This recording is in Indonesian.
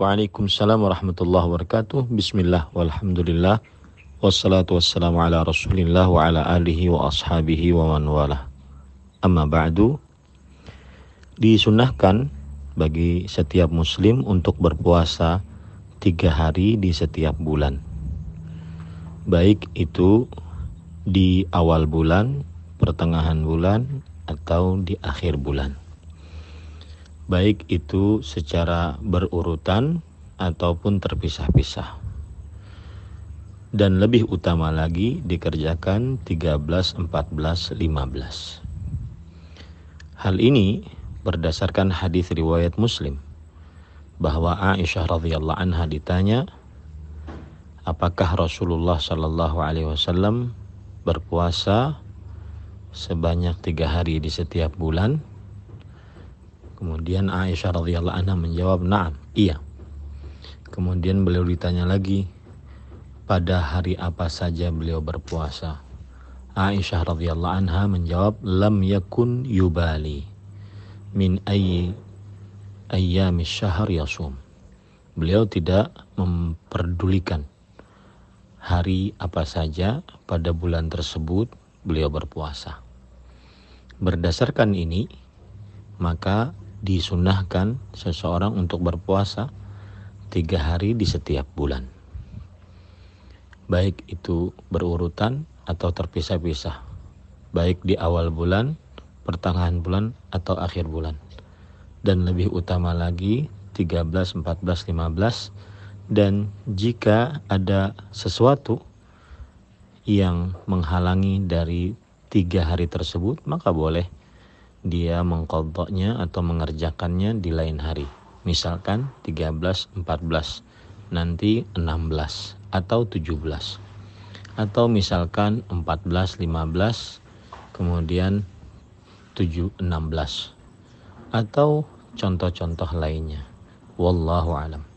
Waalaikumsalam warahmatullahi wabarakatuh. Bismillah walhamdulillah. Wassalatu wassalamu ala rasulillah wa ala alihi wa ashabihi wa man wala. Amma ba'du. Disunahkan bagi setiap muslim untuk berpuasa tiga hari di setiap bulan. Baik itu di awal bulan, pertengahan bulan, atau di akhir bulan baik itu secara berurutan ataupun terpisah-pisah. Dan lebih utama lagi dikerjakan 13, 14, 15. Hal ini berdasarkan hadis riwayat Muslim bahwa Aisyah radhiyallahu anha ditanya apakah Rasulullah shallallahu alaihi wasallam berpuasa sebanyak tiga hari di setiap bulan Kemudian Aisyah radhiyallahu anha menjawab, "Na'am, iya." Kemudian beliau ditanya lagi, pada hari apa saja beliau berpuasa? Aisyah radhiyallahu anha menjawab, "Lam yakun yubali min ayyi ayyami syahr yasum." Beliau tidak memperdulikan hari apa saja pada bulan tersebut beliau berpuasa. Berdasarkan ini, maka disunahkan seseorang untuk berpuasa tiga hari di setiap bulan. Baik itu berurutan atau terpisah-pisah. Baik di awal bulan, pertengahan bulan, atau akhir bulan. Dan lebih utama lagi 13, 14, 15 dan jika ada sesuatu yang menghalangi dari tiga hari tersebut maka boleh dia mengkodoknya atau mengerjakannya di lain hari. Misalkan 13, 14, nanti 16 atau 17. Atau misalkan 14, 15, kemudian 7, 16. Atau contoh-contoh lainnya. Wallahu alam.